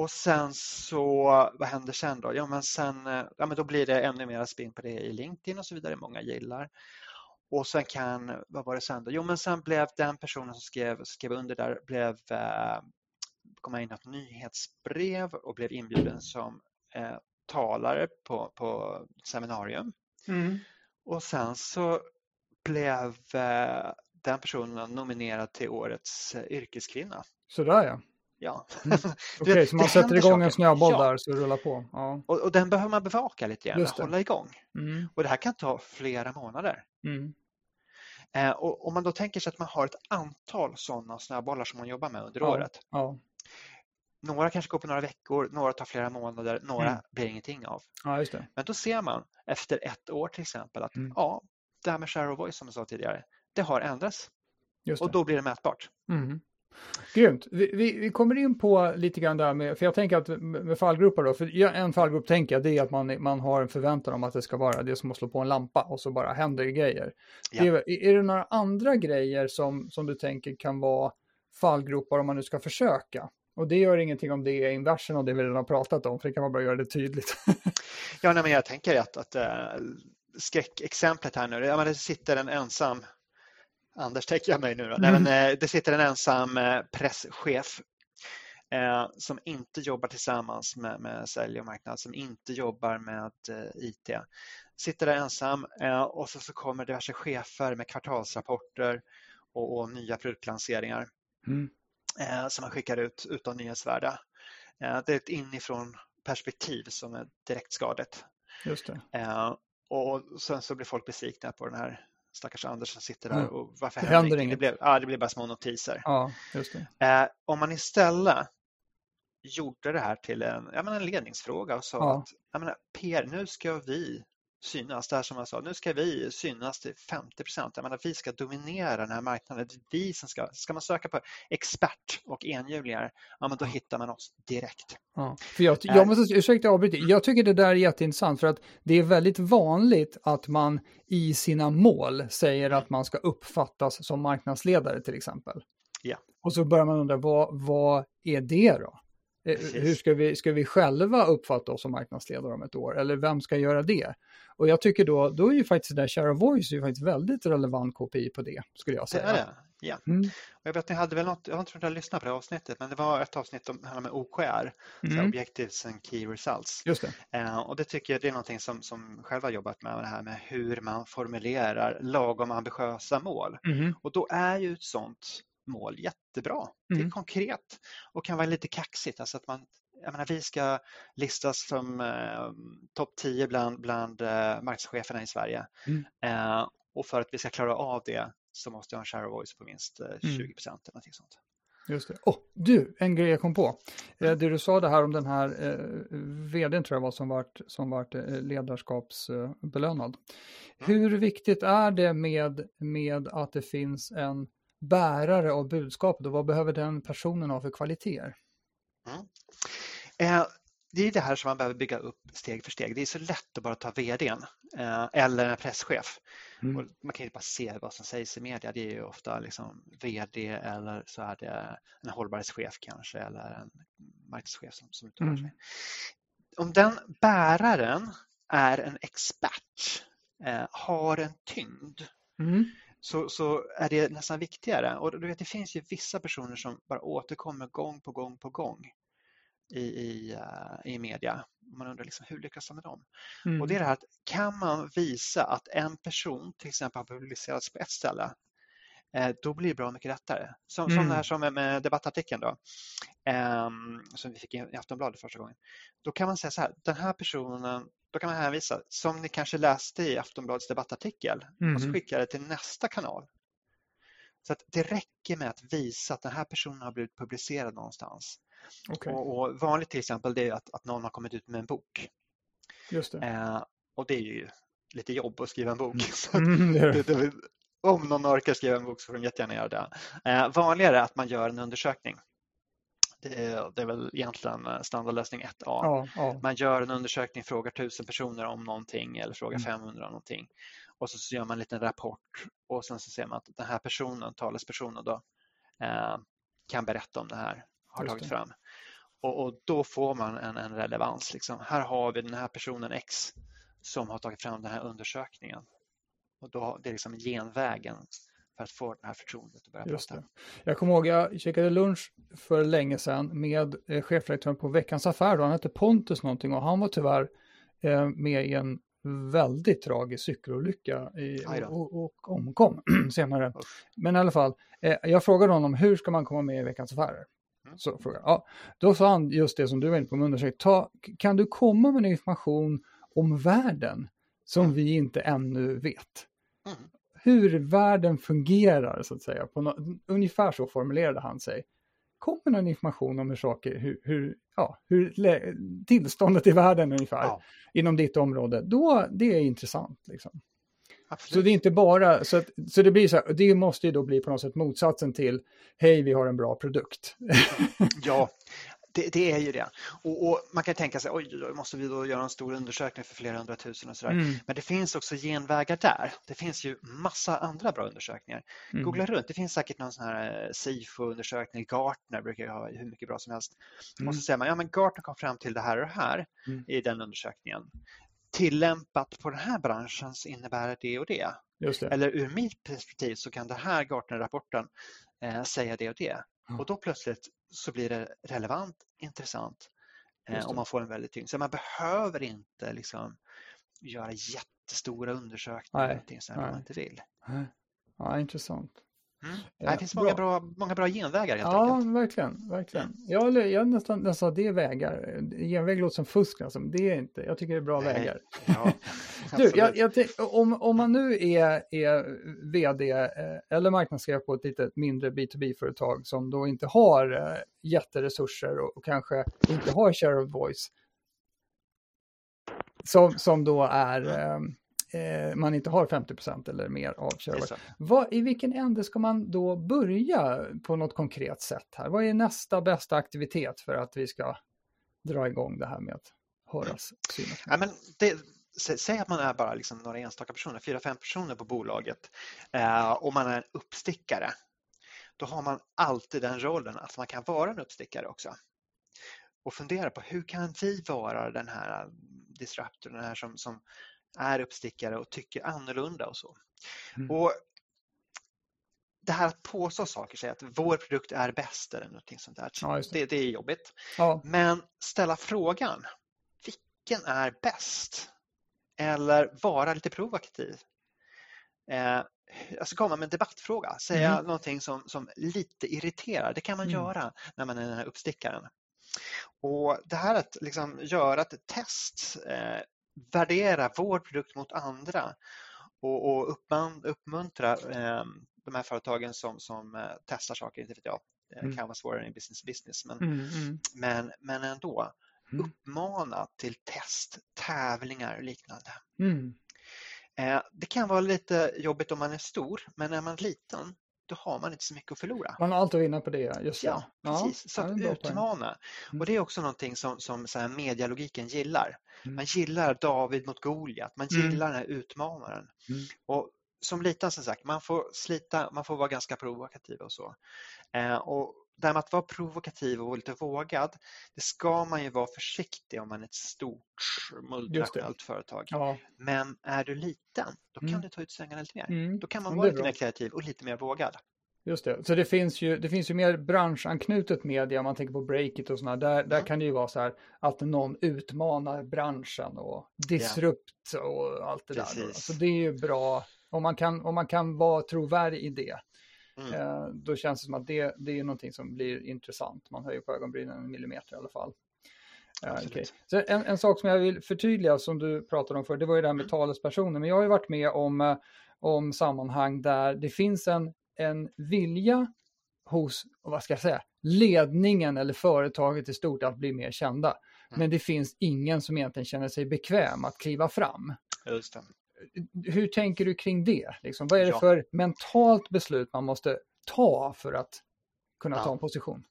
Och sen så, vad händer sen då? Ja, men sen, eh, ja, men då blir det ännu mer spinn på det i LinkedIn och så vidare, många gillar. Och sen kan, vad var det sen då? Jo, men sen blev den personen som skrev, skrev under där, blev, eh, kom in ett nyhetsbrev och blev inbjuden som eh, talare på, på seminarium. Mm. Och sen så blev eh, den personen nominerad till årets eh, yrkeskvinna. Sådär ja. Ja. Mm. Okej, okay, så man sätter igång saker. en snöboll ja. där så rullar på? Ja. Och, och, den behöver man bevaka lite grann, hålla igång. Mm. Och det här kan ta flera månader. Mm. Eh, och om man då tänker sig att man har ett antal sådana snöbollar som man jobbar med under ja. året. Ja. Några kanske går på några veckor, några tar flera månader, några mm. blir ingenting av. Men då ser man efter ett år till exempel att mm. ja, det här med share of voice som jag sa tidigare, det har ändrats. Och då blir det mätbart. Mm. Grymt. Vi, vi, vi, kommer in på lite grann där med, för jag tänker att med fallgrupper då, för en fallgrupp tänker jag det är att man, man har en förväntan om att det ska vara det som att slå på en lampa och så bara händer det grejer. Ja. Är, är det några andra grejer som, som du tänker kan vara fallgropar om man nu ska försöka? Och det gör ingenting om det är inversen och det vi redan har pratat om, för det kan man bara göra det tydligt. ja, nej, men jag tänker att, att äh, skräckexemplet här nu, det sitter en ensam Anders tänker jag mig nu. Då. Nej, men, eh, det sitter en ensam eh, presschef eh, som inte jobbar tillsammans med, med sälj och marknad, som inte jobbar med IT. Sitter där ensam och så, så kommer diverse chefer med kvartalsrapporter och, och nya produktlanseringar mm. Som man skickar ut utan nyhetsvärde. det är ett inifrån perspektiv som är direkt skadligt. Just det. och sen så blir folk besvikna på den här stackars Anders som sitter där mm. och varför det händer inget? Det blev, ja, det blev bara små notiser. Ja, just. Eh, om man istället gjorde det här till en, jag menar, en ledningsfråga och sa ja. att jag menar, Per, nu ska vi synas, det här som jag sa, nu ska vi synas till 50 procent. Vi ska dominera den här marknaden. Vi som ska, ska man söka på expert och enhjulingar, ja men då hittar man oss direkt. Ja, för jag, jag måste, ursäkta avbryta, jag tycker det där är jätteintressant för att det är väldigt vanligt att man i sina mål säger att man ska uppfattas som marknadsledare till exempel. Ja. Och så börjar man undra, vad, vad är det då? Eh, Precis. Hur ska vi, ska vi själva uppfatta oss som marknadsledare om ett år? Eller vem ska göra det? Och jag tycker då, då är ju faktiskt det där share of voice ju faktiskt väldigt relevant KPI på det, skulle jag säga. Det är det, ja. Mm. Och jag vet ni hade väl något, jag har inte jag lyssnat på det avsnittet, men det var ett avsnitt om handlar med OKR, mm. Objectives and Key Results. Just det. Eh, och det tycker jag det är någonting som, som själva har jobbat med, det här med hur man formulerar lagom ambitiösa mål. Mm. Och då är ju ett sånt mål jättebra. Mm. Det är mm. konkret och kan vara lite kaxigt. Alltså att man, jag menar, vi ska listas som eh, topp 10 bland, bland eh, marknadscheferna i Sverige. Mm. Eh, och för att vi ska klara av det så måste jag ha en share of voice på minst eh, 20 mm. procent eller någonting sånt. Just det. Oh, du, en grej jag kom på. Eh, det du sa det här om den här eh, vdn tror jag var som vart, som vart eh, ledarskapsbelönad. Mm. Hur viktigt är det med, med att det finns en bärare av budskapet och vad behöver den personen ha för kvaliteter? Mm. Eh, det är det här som man behöver bygga upp steg för steg. Det är så lätt att bara ta vdn eh, eller en presschef. Mm. man kan ju bara se vad som sägs i media. Det är ju ofta liksom vd eller så är det en hållbarhetschef kanske eller en marknadschef som, som uttalar sig. Mm. Om den bäraren är en expert, eh, har en tyngd, mm så, så är det nästan viktigare. Och du vet, det finns ju vissa personer som bara återkommer gång på gång på gång i, i, uh, i media. Man undrar liksom, hur lyckas de med dem? Mm. Och det är det här att kan man visa att en person till exempel har publicerats på ett ställe eh, då blir det bra mycket lättare. Som, mm. som det här som är med debattartikeln då, eh, som vi fick i Aftonbladet första gången. Då kan man säga så här, den här personen då kan man hänvisa, som ni kanske läste i Aftonbladets debattartikel, mm. och så mm. skickar det till nästa kanal. Så att det räcker med att visa att den här personen har blivit publicerad någonstans. Okay. Och, och, vanligt till exempel det är att, att någon har kommit ut med en bok. Just det. Eh, och det är ju lite jobb att skriva en bok. Mm. det, det, om någon orkar skriva en bok så får de jättegärna göra det. Eh, vanligare är att man gör en undersökning det är, det är väl egentligen eh, standardlösning 1A. Ja, ja. Man gör en undersökning, frågar tusen personer om någonting eller frågar mm. 500 om någonting. Och så, så gör man en liten rapport och sen så ser man att den här personen, talespersonen då, eh, kan berätta om det här, har Just tagit det. fram. Och, och, då får man en, en relevans. Liksom. Här har vi den här personen X som har tagit fram den här undersökningen. Och då, det är liksom genvägen för att få det här förtroendet att börja Just prata. Det. Jag kommer ihåg, jag käkade lunch för länge sedan med eh, chefredaktören på Veckans Affär, han hette Pontus någonting och han var tyvärr eh, med i en väldigt tragisk cykelolycka i, och, och omkom senare. Men i alla fall, eh, jag frågade honom hur ska man komma med i Veckans Affärer? Mm. Så frågade, ja, då sa han just det som du var inne på med undersökning, kan du komma med information om världen som mm. vi inte ännu vet? Mm hur världen fungerar så att säga. På no ungefär så formulerade han sig. Kommer någon information om hur saker, hur, hur, ja, hur tillståndet i världen ungefär ja. inom ditt område, då det är intressant. Liksom. Så det är inte bara, så, att, så det blir så här, det måste ju då bli på något sätt motsatsen till, hej vi har en bra produkt. ja, det, det, är ju det. Och, och, man kan tänka sig, oj, då måste vi då göra en stor undersökning för flera hundratusen och sådär. Mm. Men det finns också genvägar där. Det finns ju massa andra bra undersökningar. Mm. Googla runt, det finns säkert någon sån här eh, SIFO-undersökning, Gartner brukar ju ha hur mycket bra som helst. Mm. Och så säger man, ja men Gartner kom fram till det här och det här mm. i den undersökningen. Tillämpat på den här branschen så innebär det och det. Eller ur mitt perspektiv så kan den här Gartner-rapporten eh, säga det och det. Och då plötsligt så blir det relevant, intressant eh, och man får en väldigt tyngd. Så man behöver inte liksom göra jättestora undersökningar Nej. om man inte vill. Ja, intressant. Mm. Det finns många bra, många bra genvägar helt ja, enkelt. verkligen. verkligen. Mm. Jag, jag nästan, nästan det är vägar. Genväg låter som fusk, alltså. det är inte. Jag tycker det är bra Nej. vägar. Ja, du, jag, jag om, om man nu är, är vd eh, eller marknadschef på ett lite mindre B2B-företag som då inte har eh, jätteresurser och, och kanske inte har share of voice. Som, som då är mm eh, man inte har 50% eller mer av körbar. I vilken ände ska man då börja på något konkret sätt här? Vad är nästa bästa aktivitet för att vi ska dra igång det här med att höras? Ja, men det, säg att man är bara liksom några enstaka personer, fyra, fem personer på bolaget eh, och man är en uppstickare. Då har man alltid den rollen att man kan vara en uppstickare också och fundera på hur kan vi vara den här disruptorn, den här som, som är uppstickare och tycker annorlunda och så. Mm. Och det här att påstå saker, säga att vår produkt är bäst eller någonting sånt där, ja, det. Det, det. är jobbigt. Ja. Men ställa frågan, vilken är bäst? Eller vara lite provokativ. Eh, alltså komma med en debattfråga, säga mm. någonting som, som lite irriterar. Det kan man mm. göra när man är den här uppstickaren. Och Det här att liksom göra ett test eh, värdera vår produkt mot andra och, och uppmuntra eh, de här företagen som, som eh, testar saker, inte vet jag, det mm. kan vara svårare i business business, men, mm, mm. men, men ändå mm. uppmana till test, tävlingar och liknande. Mm. Eh, det kan vara lite jobbigt om man är stor, men är man liten då har man inte så mycket att förlora. Man har allt att vinna på det, just Ja, precis. Så att utmana. Mm. Och det är också någonting som, som så här medialogiken gillar. Mm. Man gillar David mot Goliat, man mm. gillar mm. den här utmanaren. Mm. Och som liten som sagt, man får slita, man får vara ganska provokativ och så. Eh, och det här med att vara provokativ och lite vågad, det ska man ju vara försiktig om man är ett stort multinationellt företag. Ja. Men är du liten, då kan mm. du ta ut svängarna lite mer. Mm. Då kan man vara lite bra. mer kreativ och lite mer vågad. Just det, så det finns ju, det finns ju mer branschanknutet media, om man tänker på Breakit och sådana, där, där kan det ju vara så här att någon utmanar branschen och disrupt yeah. och allt det Precis. där. Så det är ju bra, om man kan, om man kan vara trovärdig i det, mm. eh, då känns det som att det, det är någonting som blir intressant. Man höjer på ögonbrynen en millimeter i alla fall. Uh, okay. En, en, sak som jag vill förtydliga som du pratade om för det var ju det här med mm. talespersoner. Men jag har ju varit med om, eh, om sammanhang där det finns en en vilja hos, vad ska jag säga, ledningen eller företaget i stort att bli mer kända. Mm. Men det finns ingen som egentligen känner sig bekväm att kliva fram. Just det. Hur tänker du kring det? Liksom, vad är det ja. för mentalt beslut man måste ta för att kunna ja. ta en position?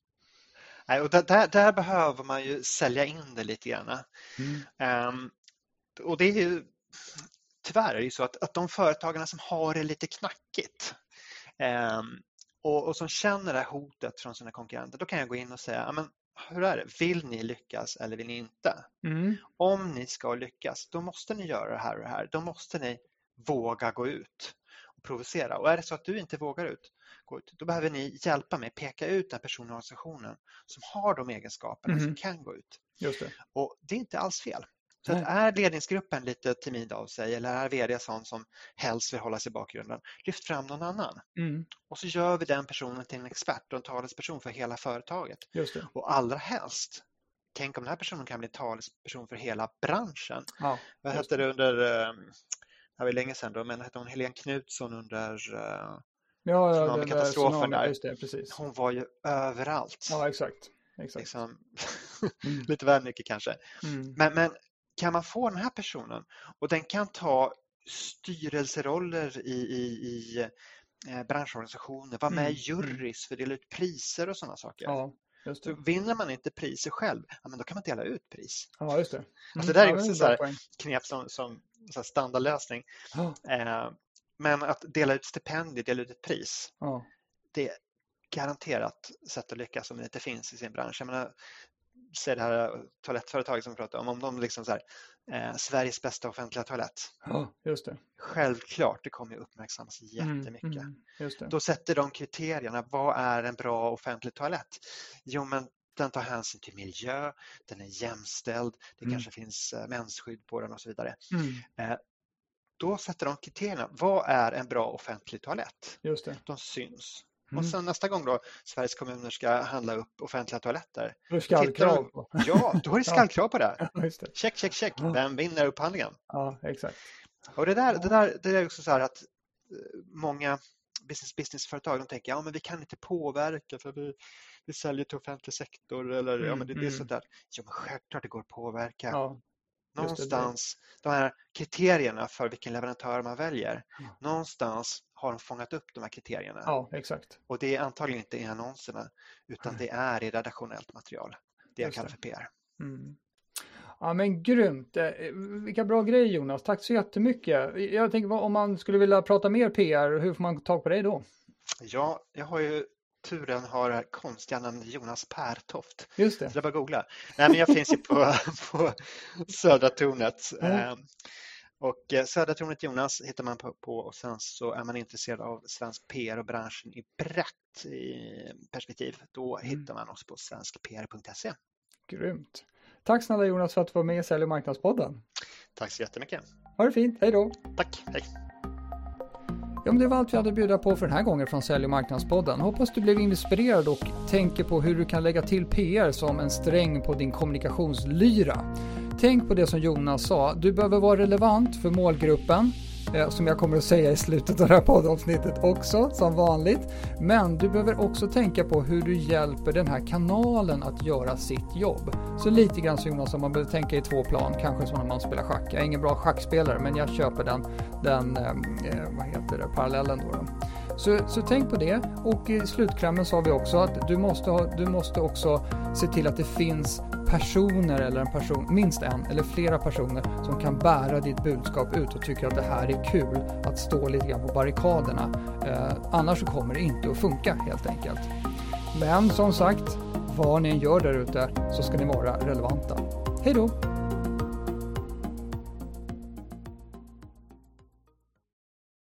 Nej, och där, där, behöver man ju sälja in det lite grann. Mm. Um, och det är ju tyvärr är det så att, att de företagarna som har det lite knackigt, Ehm, och, och som känner det här hotet från sina konkurrenter, då kan jag gå in och säga, men hur är det, vill ni lyckas eller vill ni inte? Mm. Om ni ska lyckas, då måste ni göra det här och det här. Då måste ni våga gå ut och provocera. Och är det så att du inte vågar ut, gå ut, då behöver ni hjälpa mig peka ut den personen i organisationen som har de egenskaperna mm. som kan gå ut. Just det. Och det är inte alls fel. Så att är ledningsgruppen lite timid av sig eller är VD sån som helst vill hålla sig i bakgrunden, lyft fram någon annan. Mm. Och så gör vi den personen till en expert och en talesperson för hela företaget. Och allra helst, tänk om den här personen kan bli talesperson för hela branschen. Ja, Vad hette det under, eh, det var länge sedan då, men hette hon Helene Knutsson under uh, ja, ja, katastrofen där. Det, hon var ju överallt. Ja, exakt. exakt. Liksom, mm. lite väl mycket kanske. Mm. Men, men kan man få den här personen och den kan ta styrelseroller i, i, i eh, branschorganisationer, vara med i mm, mm. jurys för att dela ut priser och sådana saker. Ja, så vinner man inte priser själv, ja, men då kan man dela ut pris. Ja, just det. Mm, alltså, det där är också ja, så knep som, som så standardlösning. Ja. Eh, men att dela ut stipendier, dela ut ett pris, ja. det är garanterat sätt att lyckas om det inte finns i sin bransch. Jag menar, säg det här toalettföretaget som vi pratade om, om de liksom så här, eh, Sveriges bästa offentliga toalett. Ja, just det. Självklart, det kommer ju uppmärksammas jättemycket. Mm, mm. Då sätter de kriterierna. Vad är en bra offentlig toalett? Jo, men den tar hänsyn till miljö, den är jämställd, det Mm. kanske finns eh, mensskydd på den och så vidare. Mm, Då sätter de kriterierna. Vad är en bra offentlig toalett? just det. De syns. Mm. Och sen nästa gång då Sveriges kommuner ska handla upp offentliga toaletter. Då skallkrav på. Ja, då är det skallkrav på det. Ja, det. Check, check, check. Ja. Vem vinner upphandlingen? Ja, exakt. Och det där, det där det är också så här att eh, många business business-företag de tänker ja men vi kan inte påverka för vi, vi säljer till offentlig sektor eller ja Mm, men det, det är mm. sånt där. Ja men självklart det går att påverka. Ja, just det, Någonstans, de här kriterierna för vilken leverantör man väljer, Ja. någonstans har de fångat upp de här kriterierna. ja exakt. Och det är antagligen inte i annonserna utan det är i redaktionellt material. Det jag Just kallar för PR. Mm. Ja men grymt. Eh, Vilka bra grejer Jonas. Tack så jättemycket. Jag tänker om man skulle vilja prata mer PR, hur får man tag på dig då? Ja, jag har ju turen har konstiga namnet Jonas Pertoft. Just det. Så det är bara att googla. Nej, men jag finns ju på, på Södra tornet. Ja. Eh, Och eh, Södra tornet Jonas hittar man på, på och sen så är man intresserad av svensk PR och branschen i brett i perspektiv. Då Mm. hittar man oss på svenskpr.se. Grymt. Tack snälla Jonas för att du var med i Sälj och marknadspodden. Tack så jättemycket. Ha det fint. Hej då. Tack, hej. Ja, men det var allt vi hade att bjuda på för den här gången från Sälj och marknadspodden. Hoppas du blev inspirerad och tänker på hur du kan lägga till PR som en sträng på din kommunikationslyra. Tänk på det som Jonas sa, du behöver vara relevant för målgruppen, eh, som jag kommer att säga i slutet av det här poddavsnittet också, som vanligt. Men du behöver också tänka på hur du hjälper den här kanalen att göra sitt jobb. Så lite grann som Jonas, man behöver tänka i två plan, kanske som när man spelar schack. Jag är ingen bra schackspelare, men jag köper den, den eh, eh vad heter det, parallellen då. då. Så, så tänk på det och i slutklämmen sa vi också att du måste, ha, du måste också se till att det finns personer eller en person, minst en eller flera personer som kan bära ditt budskap ut och tycker att det här är kul att stå lite grann på barrikaderna. Eh, annars så kommer det inte att funka helt enkelt. Men som sagt, vad ni än gör där ute så ska ni vara relevanta. Hej då!